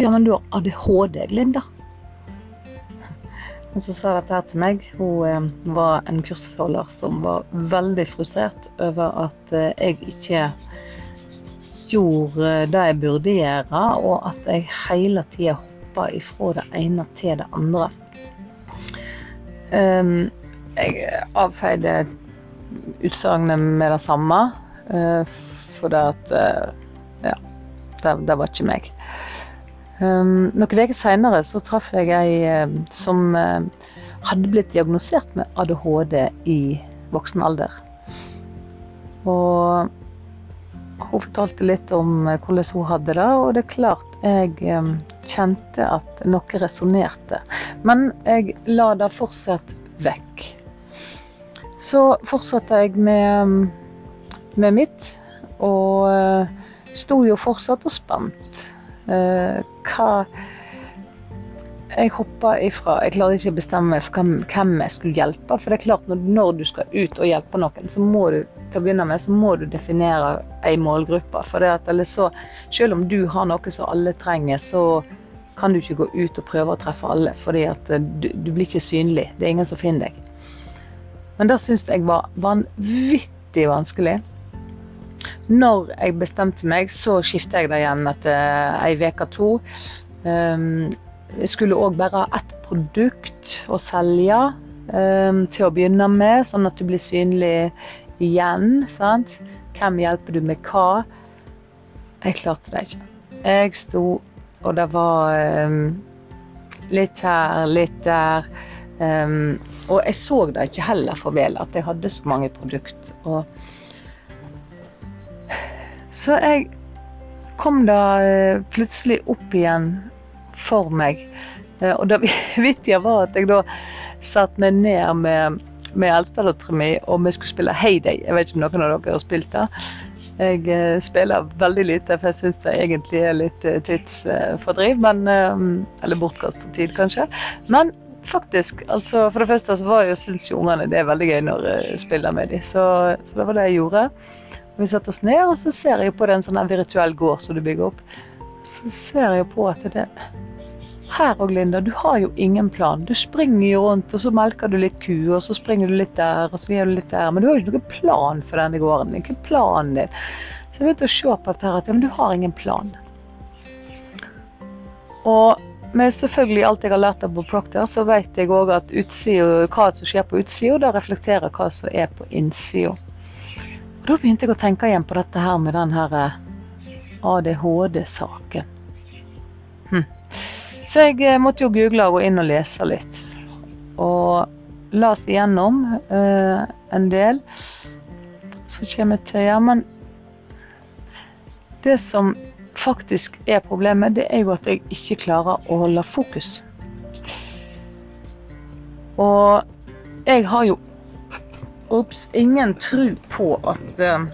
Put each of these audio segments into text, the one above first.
tror jammen du har ADHD, Linda. Hun som sa dette her til meg, hun eh, var en kursholder som var veldig frustrert over at eh, jeg ikke gjorde det jeg burde gjøre, og at jeg hele tida hoppa ifra det ene til det andre. Um, jeg avfeide utsagnet med det samme, uh, for det at Ja, det, det, var ikke meg. Um, noen uker seinere så traff jeg ei uh, som hadde blitt diagnosert med ADHD i voksen alder. Og hun fortalte litt om hvordan hun hadde det, og det er klart jeg kjente at noe resonnerte. Men jeg la det fortsatt vekk. Så fortsatte jeg med, med mitt, og uh, sto jo fortsatt og spent. Uh, hva Jeg hoppa ifra Jeg klarte ikke å bestemme for hvem jeg skulle hjelpe. For det er klart, når, du skal ut og hjelpe noen, så må du til å begynne med, så må du definere ei målgruppe. For det at, så, selv om du har noe som alle trenger, så kan du ikke gå ut og prøve å treffe alle. fordi at du, du blir ikke synlig. Det er ingen som finner deg. Men det syns jeg var vanvittig vanskelig. Når jeg bestemte meg, så skiftet jeg det igjen etter ei uke to. Um, jeg skulle òg bare ha ett produkt å selge um, til å begynne med, sånn at du blir synlig igjen. Sant? Hvem hjelper du med hva? Jeg klarte det ikke. Jeg sto, og det var um, litt her, litt der. Um, og jeg så det ikke heller for vel, at jeg hadde så mange produkter. Så jeg kom da uh, plutselig opp igjen for meg. Uh, og det vittige var at jeg da satte meg ned med, med eldstedattera mi, og vi skulle spille Heyday. Jeg vet ikke om noen av dere har spilt det. Jeg uh, spiller veldig lite, for jeg syns det egentlig er litt tidsfordriv. Men, eller bortkasta tid, kanskje. Men faktisk. Altså, for det første så var jo, syns jo ungene det er veldig gøy når jeg spiller med dem. Så, så, det var det jeg gjorde. Vi setter oss ned, og så ser jeg på den sånn virtuell gård som du bygger opp. Så ser jeg på at det Her òg, Linda, du har jo ingen plan. Du springer jo rundt, og så melker du litt ku, og så springer du litt der, og så gjør du litt der. Men du har jo ikke noen plan for denne gården. Ikke planen din. Så jeg begynte å se på dette her at ja, men du har ingen plan. Og med selvfølgelig alt jeg har lært av Bob Proctor, så vet jeg òg at utsida, hva som skjer på utsida, da reflekterer hva som er på innsida. Da begynte jeg å tenke igjen på dette her med den her eh, ADHD-saken. Hm. Så jeg eh, måtte jo google og gå inn og lese litt. Og las igjennom uh, en del. Så kommer jeg til Ja, men det som faktisk er problemet, det er jo at jeg ikke klarer å holde fokus. Og jeg har jo Ops, ingen tro på at uh,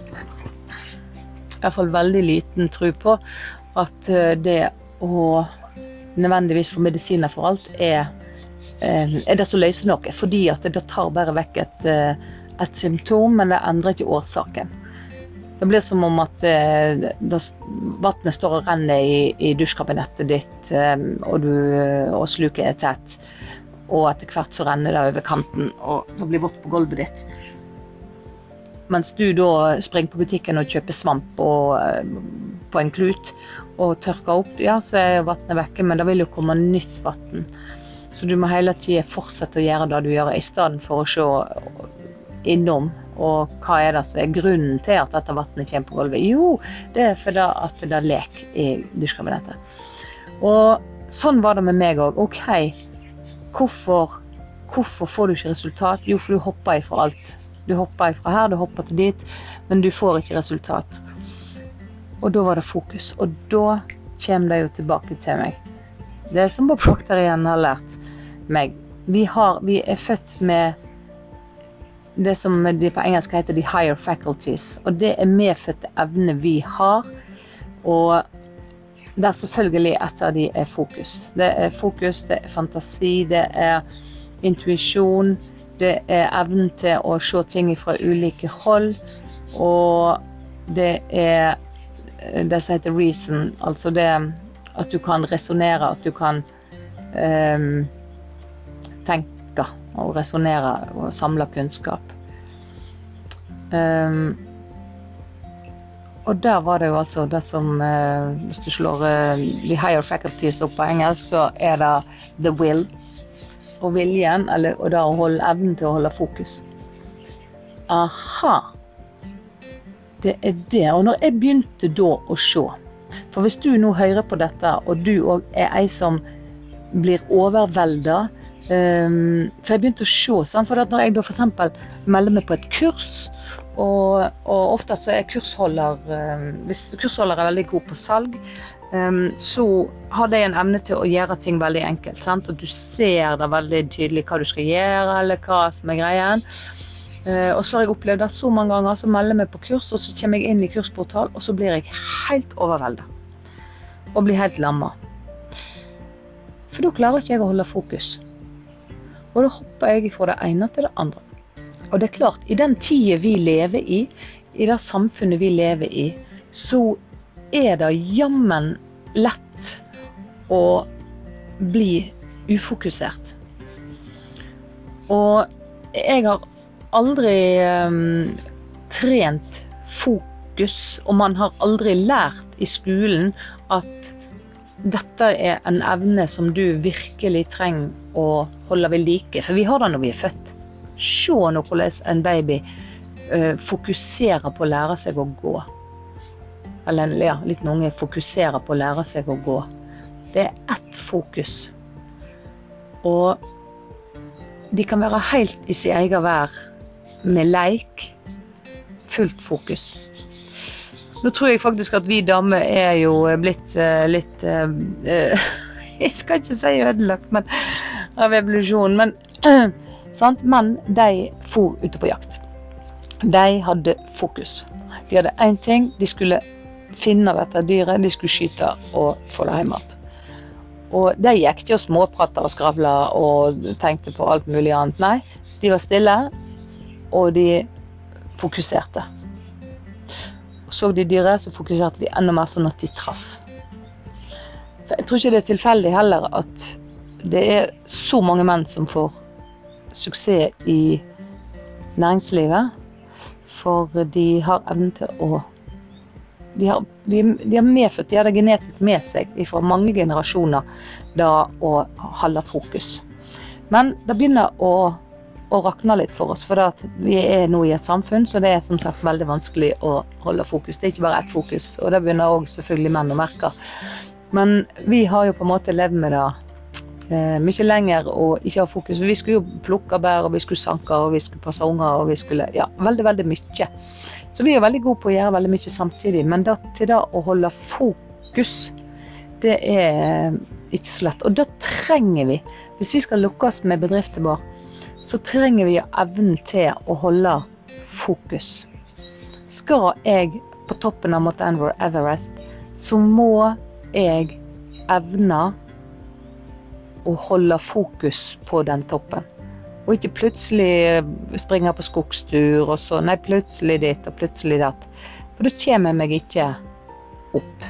Iallfall veldig liten tro på at uh, det å nødvendigvis få medisiner for alt er, uh, er det som løser noe. Fordi at det tar bare vekk et, et symptom, men det endrer ikke årsaken. Det blir som om at eh, vannet står og renner i, i dusjkabinettet ditt, eh, og, du, og sluket er tett. Og etter hvert så renner det over kanten, og det blir vått på gulvet ditt. Mens du da springer på butikken og kjøper svamp og, eh, på en klut og tørker opp, ja, så er vannet vekke, men det vil jo komme nytt vann. Så du må hele tida fortsette å gjøre det du gjør, i stedet for å se innom og hva er det som er grunnen til at dette vannet kommer på gulvet? Jo, det er fordi at det er lek i dusjkabinettet. Og sånn var det med meg òg. OK, hvorfor, hvorfor, får du ikke resultat? Jo, for du hopper ifra alt. Du hopper ifra her, du hopper til dit, men du får ikke resultat. Og da var det fokus. Og da kommer det jo tilbake til meg. Det er som Bob Proctor igjen har lært meg. Vi, har, vi er født med det som de på engelsk heter the higher faculties. Og det er medfødte evner vi har. Og der selvfølgelig et av de er fokus. Det er fokus, det er fantasi, det er intuisjon. Det er evnen til å se ting fra ulike hold. Og det er det som heter reason, altså det at du kan resonnere, at du kan um, tenke og resonnere og samle kunnskap. Um, og der var det jo altså det som uh, Hvis du slår uh, the higher faculties opp på engelsk, så er det the will. Og viljen, eller, og da holde evnen til å holde fokus. Aha. Det er det. Og når jeg begynte da å se For hvis du nå hører på dette, og du òg er ei som blir overvelda um, For jeg begynte å se, sant? for når jeg da f.eks. melder meg på et kurs og, og, ofte så er kursholder um, Hvis kursholder er veldig god på salg, så har de en evne til å gjøre ting veldig enkelt. Sant? Og du ser det veldig tydelig hva du skal gjøre, eller hva som er greien. Uh, og så har jeg opplevd det så mange ganger, så melder jeg meg på kurs, og så kommer jeg inn i kursportal, og så blir jeg helt overvelda. Og blir helt lamma. For da klarer ikke jeg å holde fokus. Og da hopper jeg fra det ene til det andre. Og det er klart, i den tida vi lever i, i det samfunnet vi lever i, så er det jammen lett å bli ufokusert. Og jeg har aldri um, trent fokus, og man har aldri lært i skolen at dette er en evne som du virkelig trenger å holde ved like. For vi har det når vi er født. Se nå hvordan en baby uh, fokuserer på å lære seg å gå. Eller ja, liten unge fokuserer på å lære seg å gå. Det er ett fokus. Og de kan være helt i sin egen vær med leik. Fullt fokus. Nå tror jeg faktisk at vi damer er jo blitt uh, litt uh, Jeg skal ikke si ødelagt, men av evolusjon. Men Sant? Menn de for ute på jakt. De hadde fokus. De hadde én ting. De skulle finne dette dyret, de skulle skyte og få det hjem igjen. Og de gikk ikke og småprata og skravla og tenkte på alt mulig annet. Nei, de var stille, og de fokuserte. Så de dyret, så fokuserte de enda mer sånn at de traff. For jeg tror ikke det er tilfeldig heller at det er så mange menn som får suksess i næringslivet. For de har evnen til å de har, medfødt, de har det genetisk med seg fra mange generasjoner da å holde fokus. Men det begynner å, å rakne litt for oss, for vi er nå i et samfunn så det er som sagt veldig vanskelig å holde fokus. Det er ikke bare ett fokus, og det begynner òg selvfølgelig menn å merke. Men vi har jo på en måte levd med det mye lenger og ikke ha fokus. Vi skulle jo plukke bær, og vi skulle sanke, og vi skulle passe unger, og vi skulle Ja, veldig, veldig mye. Så vi er veldig gode på å gjøre veldig mye samtidig. Men da, til det å holde fokus, det er ikke så lett. Og da trenger vi, hvis vi skal lukkes med bedriften vår, så trenger vi evnen til å holde fokus. Skal jeg på toppen av Mount Everest, så må jeg evne å holde fokus på den toppen. Og ikke plutselig springe på skogstur, og så nei, plutselig ditt og plutselig datt. For da kommer jeg meg ikke opp.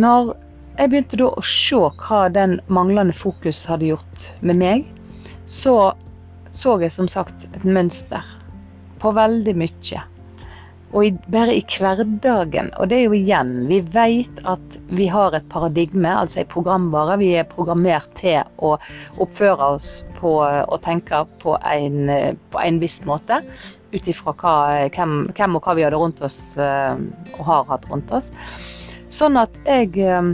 Når jeg begynte da å se hva den manglende fokus hadde gjort med meg, så så jeg som sagt et mønster på veldig mye. Og i, bare i hverdagen. Og det er jo igjen, vi vet at vi har et paradigme, altså en programvare. Vi er programmert til å oppføre oss på og tenke på en, på en viss måte. Ut ifra hvem, hvem, og hva vi hadde rundt oss eh, og har hatt rundt oss. Sånn at jeg eh,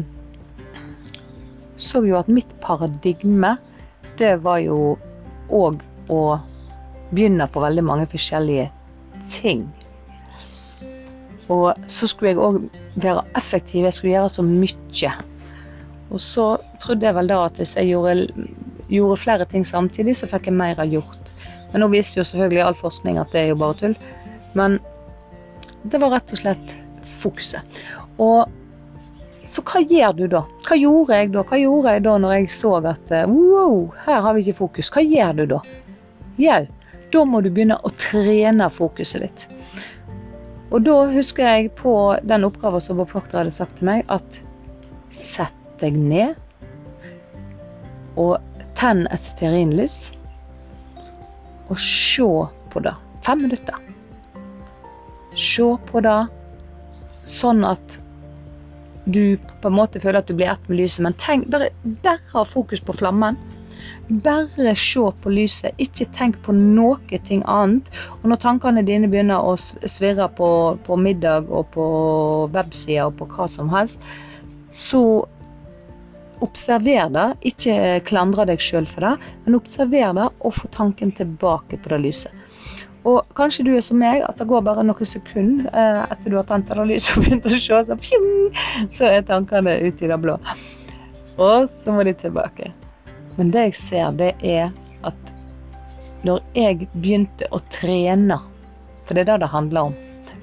så jo at mitt paradigme, det var jo òg å begynne på veldig mange forskjellige ting. Og så skulle jeg òg være effektiv, jeg skulle gjøre så mye. Og så trodde jeg vel da at hvis jeg gjorde, gjorde flere ting samtidig, så fikk jeg mer gjort. Men nå viser jo selvfølgelig all forskning at det er jo bare tull. Men det var rett og slett fokuset. Og så hva gjør du da? Hva gjorde jeg da? Hva gjorde jeg da når jeg så at eh, wow, her har vi ikke fokus? Hva gjør du da? Jau, da må du begynne å trene fokuset ditt. Og da husker jeg på den oppgaven som Bob Proctor hadde sagt til meg, at sett deg ned og tenn et stearinlys og se på det. Fem minutter. Se på det sånn at du på en måte føler at du blir ett med lyset. Men tenk, der, bare ha fokus på flammen. Bare se på lyset, ikke tenk på noe ting annet. Og når tankene dine begynner å svirre på, på middag og på websider og på hva som helst, så observer det. Ikke klandre deg sjøl for det, men observer det og få tanken tilbake på det lyset. Og kanskje du er som meg, at det går bare noen sekunder eh, etter du har tent det lyset og begynt å se, så, pjong, så er tankene ute i det blå. Og så må de tilbake. Men det jeg ser, det er at når jeg begynte å trene, for det er det det handler om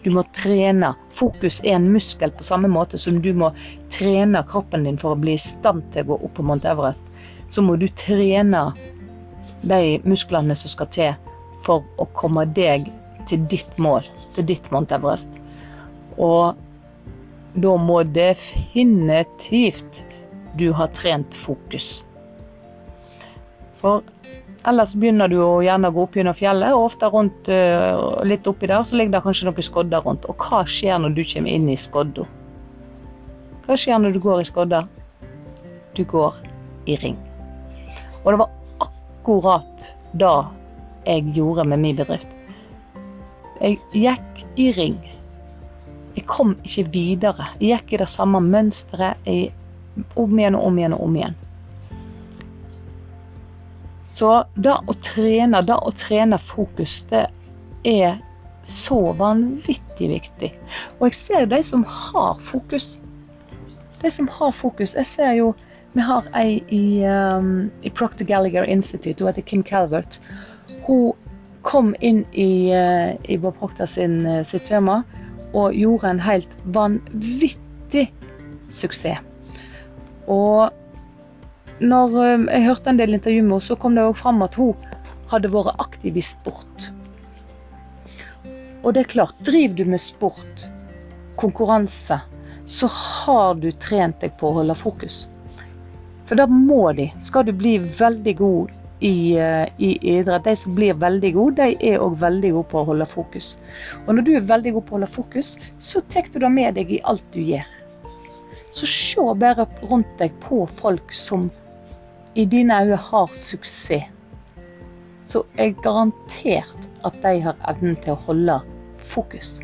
Du må trene. Fokus er en muskel på samme måte som du må trene kroppen din for å bli i stand til å gå opp på Mount Everest. Så må du trene de musklene som skal til for å komme deg til ditt mål, til ditt Mount Everest. Og da må definitivt du ha trent fokus. For ellers begynner du å gjerne gå opp gjennom fjellet, og ofte rundt, uh, litt oppi der så ligger det kanskje noen skodder rundt. Og hva skjer når du kommer inn i skodda? Hva skjer når du går i skodda? Du går i ring. Og det var akkurat da jeg gjorde med min bedrift. Jeg gikk i ring. Jeg kom ikke videre. Jeg gikk i det samme mønsteret om igjen og om igjen og om igjen. Så det å trene, det å trene fokus, det er så vanvittig viktig. Og jeg ser de som har fokus. De som har fokus. Jeg ser jo Vi har ei i, um, i Proctor Gallagher Institute, hun heter Kim Calvert. Hun kom inn i, uh, i Bob Proctor sin, uh, sitt firma og gjorde en helt vanvittig suksess. Og når eh, jeg hørte en del intervju med henne, så kom det òg fram at hun hadde vært aktiv i sport. Og det er klart, driver du med sport, konkurranse, så har du trent deg på å holde fokus. For da må de. Skal du bli veldig god i, eh, i idrett, de som blir veldig gode, de er òg veldig gode på å holde fokus. Og når du er veldig god på å holde fokus, så tar du det med deg i alt du gjør. Så se bare rundt deg på folk som i dine øyne har suksess, så er garantert at de har evnen til å holde fokus.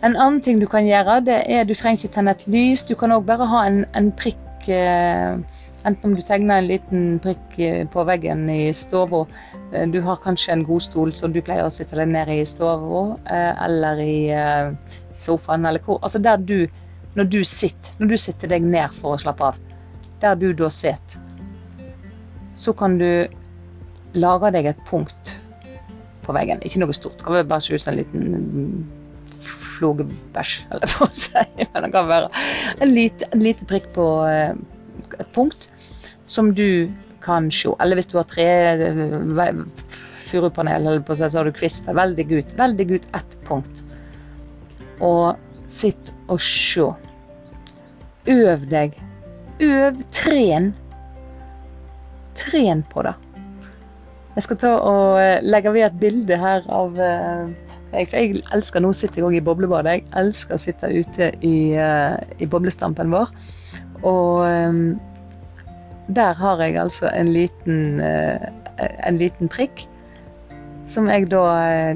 En annen ting du kan gjøre, det er du trenger ikke tenne et lys. Du kan òg bare ha en, en prikk eh, Enten om du tegner en liten prikk eh, på veggen i stua. Eh, du har kanskje en god stol som du pleier å sitte deg ned i i stua, eller i sofaen, eller hvor Altså der du Når du sitter, når du sitter deg ned for å slappe av der du da sitter, så kan du lage deg et punkt på veggen. Ikke noe stort. Det kan bare se ut som en liten flogebæsj, eller hva si. Men det kan være en lite, en lite prikk på eh, et punkt som du kan se. Eller hvis du har tre eh, furupanel, så har du kvister. Veldig ut. Veldig ut ett punkt. Og sitt og se. Øv deg Øv, tren. Tren på det. Jeg skal ta og eh, legge ved et bilde her av eh, jeg, jeg elsker, Nå sitter jeg òg i boblebadet. Jeg elsker å sitte ute i, eh, i boblestampen vår. Og der har jeg altså en liten, en liten prikk. Som jeg da,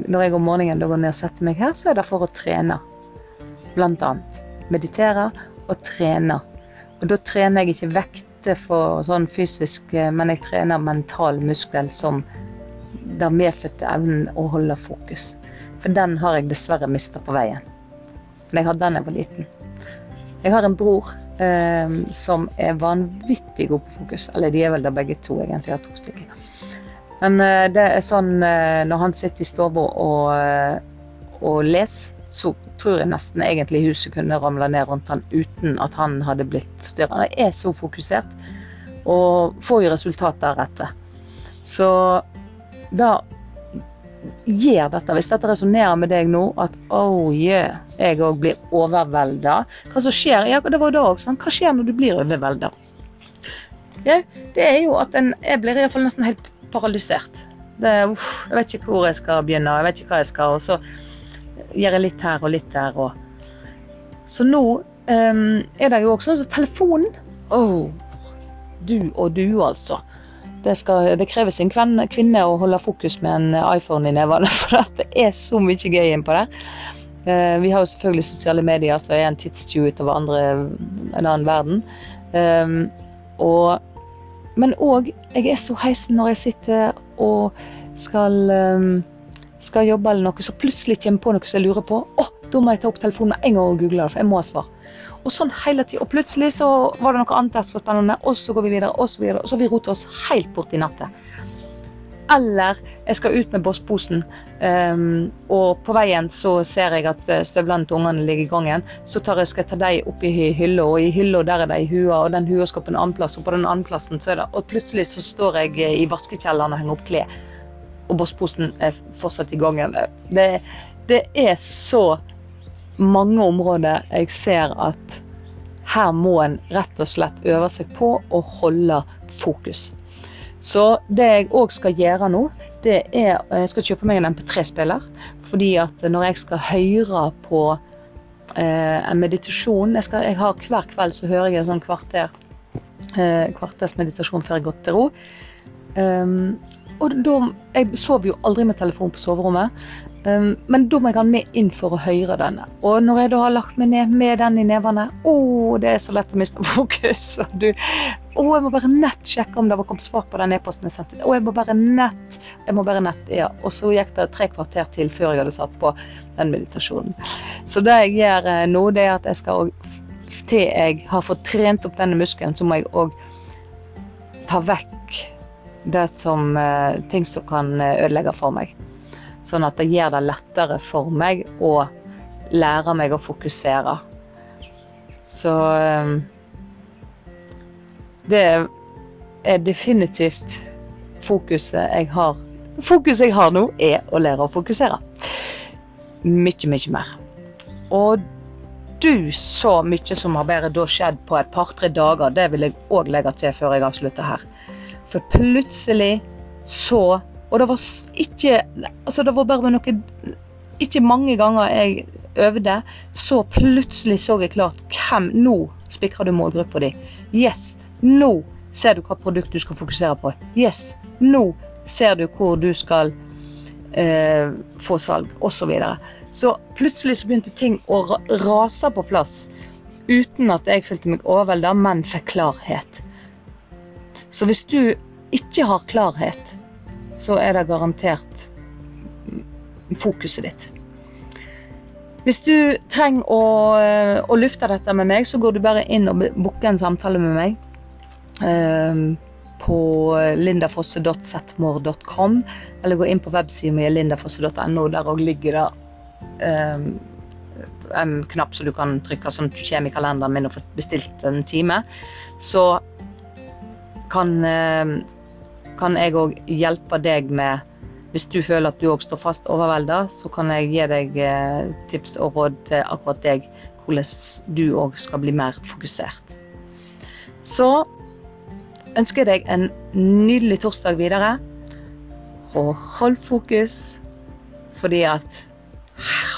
når jeg om morgenen går ned og setter meg her, så er det for å trene. Blant annet. Meditere og trene og da trener jeg ikke vekter for sånn fysisk, eh, men jeg trener mental muskel som den medfødte evnen å holde fokus. For den har jeg dessverre mista på veien. Men jeg hadde den da jeg var liten. Jeg har en bror eh, som er vanvittig god på fokus. Eller de er vel da begge to, egentlig. Jeg har to stykker. Men eh, det er sånn eh, når han sitter i stua og, eh, og leser så tror jeg nesten egentlig huset kunne ramla ned rundt han uten at han hadde blitt forstyrra. Han er så fokusert, og får jo resultat deretter. Så da gjør dette, hvis dette resonnerer med deg nå, at oh yeah, jeg òg blir overvelda. Hva som skjer? Ja, det var jo da òg. Hva skjer når du blir overvelda? Ja, det er jo at en, jeg blir iallfall nesten helt paralysert. Det, uff, jeg vet ikke hvor jeg skal begynne, jeg vet ikke hva jeg skal, og så gjør jeg litt her og litt der. Og. Så nå um, er det jo også sånn som telefonen. Oh, du og du, altså. Det, skal, det kreves en kvinne å holde fokus med en iPhone i nevene, for det er så mye gøy innpå der. Uh, vi har jo selvfølgelig sosiale medier som er en tidstyv utover andre, en annen verden. Um, og, men òg Jeg er så heisen når jeg sitter og skal, um, skal jobbe eller noe, så plutselig kommer på noe som jeg lurer på. Å, da må jeg ta opp telefonen med en gang og google det, for jeg må ha svar. Og sånn hele tiden. Og plutselig så var det noe annet der som var spennende, og så går vi videre, og så videre. Og så vi roter oss helt bort i natten. Eller jeg skal ut med bossposen, um, og på veien så ser jeg at eh, støvlene til ungene ligger i gangen. Så tar jeg, skal jeg ta dem opp i hylla, og i hylla der er de i hua, og den hua skal på en annen plass, og på den andre plassen så er det Og plutselig så står jeg eh, i vaskekjelleren og henger opp klær, og bossposen er fortsatt i gangen. Det, det er så mange områder jeg ser at her må en rett og slett øve seg på å holde fokus. Så det jeg òg skal gjøre nå, det er Jeg skal kjøpe meg en MP3-spiller. Fordi at når jeg skal høre på eh, en meditasjon jeg, skal, jeg, har Hver kveld så hører jeg en sånn kvarter, eh, kvarters meditasjon før jeg går til ro. Um, og da, Jeg sover jo aldri med telefon på soverommet, um, men da må jeg ha den med inn for å høre denne. Og når jeg da har lagt meg ned med den i nevene Å, det er så lett å miste fokus. Og du, å, jeg må bare nett sjekke om det var kommet svar på den e-posten jeg sendte. Å, jeg må bare nett. Jeg må bare nett, ja. Og så gikk det tre kvarter til før jeg hadde satt på den meditasjonen. Så det jeg gjør eh, nå, det er at jeg skal til jeg har fått trent opp denne muskelen, så må jeg òg ta vekk det som eh, ting som kan eh, ødelegge for meg. Sånn at det gjør det lettere for meg å lære meg å fokusere. Så eh, Det er definitivt fokuset jeg har. Fokuset jeg har nå, er å lære å fokusere. Mye, mye mer. Og du så mye som har bare da skjedd på et par-tre dager. Det vil jeg òg legge til før jeg avslutter her. For plutselig så Og det var ikke Altså, det var bare noe Ikke mange ganger jeg øvde, så plutselig så jeg klart hvem Nå spikrer du målgruppa di. Yes. Nå ser du hva produkt du skal fokusere på. Yes. Nå ser du hvor du skal eh, få salg, osv. Så, videre. så plutselig så begynte ting å rase på plass. Uten at jeg følte meg overvelda, men fikk klarhet. Så hvis du ikke har klarhet, så er det garantert fokuset ditt. Hvis du trenger å, å, lufte dette med meg, så går du bare inn og booker en samtale med meg. Um, på lindafosse.setmore.com, eller gå inn på websiden min lindafosse.no. Der òg ligger det um, en knapp som du kan trykke, som kommer i kalenderen min og få bestilt en time. Så kan, eh, kan jeg òg hjelpe deg med Hvis du føler at du òg står fast overvelda, så kan jeg gi deg eh, tips og råd til akkurat deg hvordan du òg skal bli mer fokusert. Så ønsker jeg deg en nydelig torsdag videre. Og hold fokus, fordi at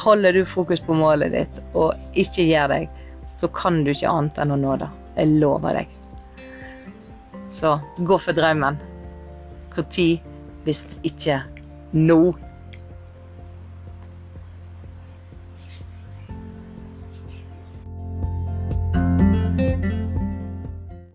holder du fokus på målet ditt og ikke gir deg, så kan du ikke annet enn å nå det. Jeg lover deg. Så gå for drømmen. Når hvis ikke nå?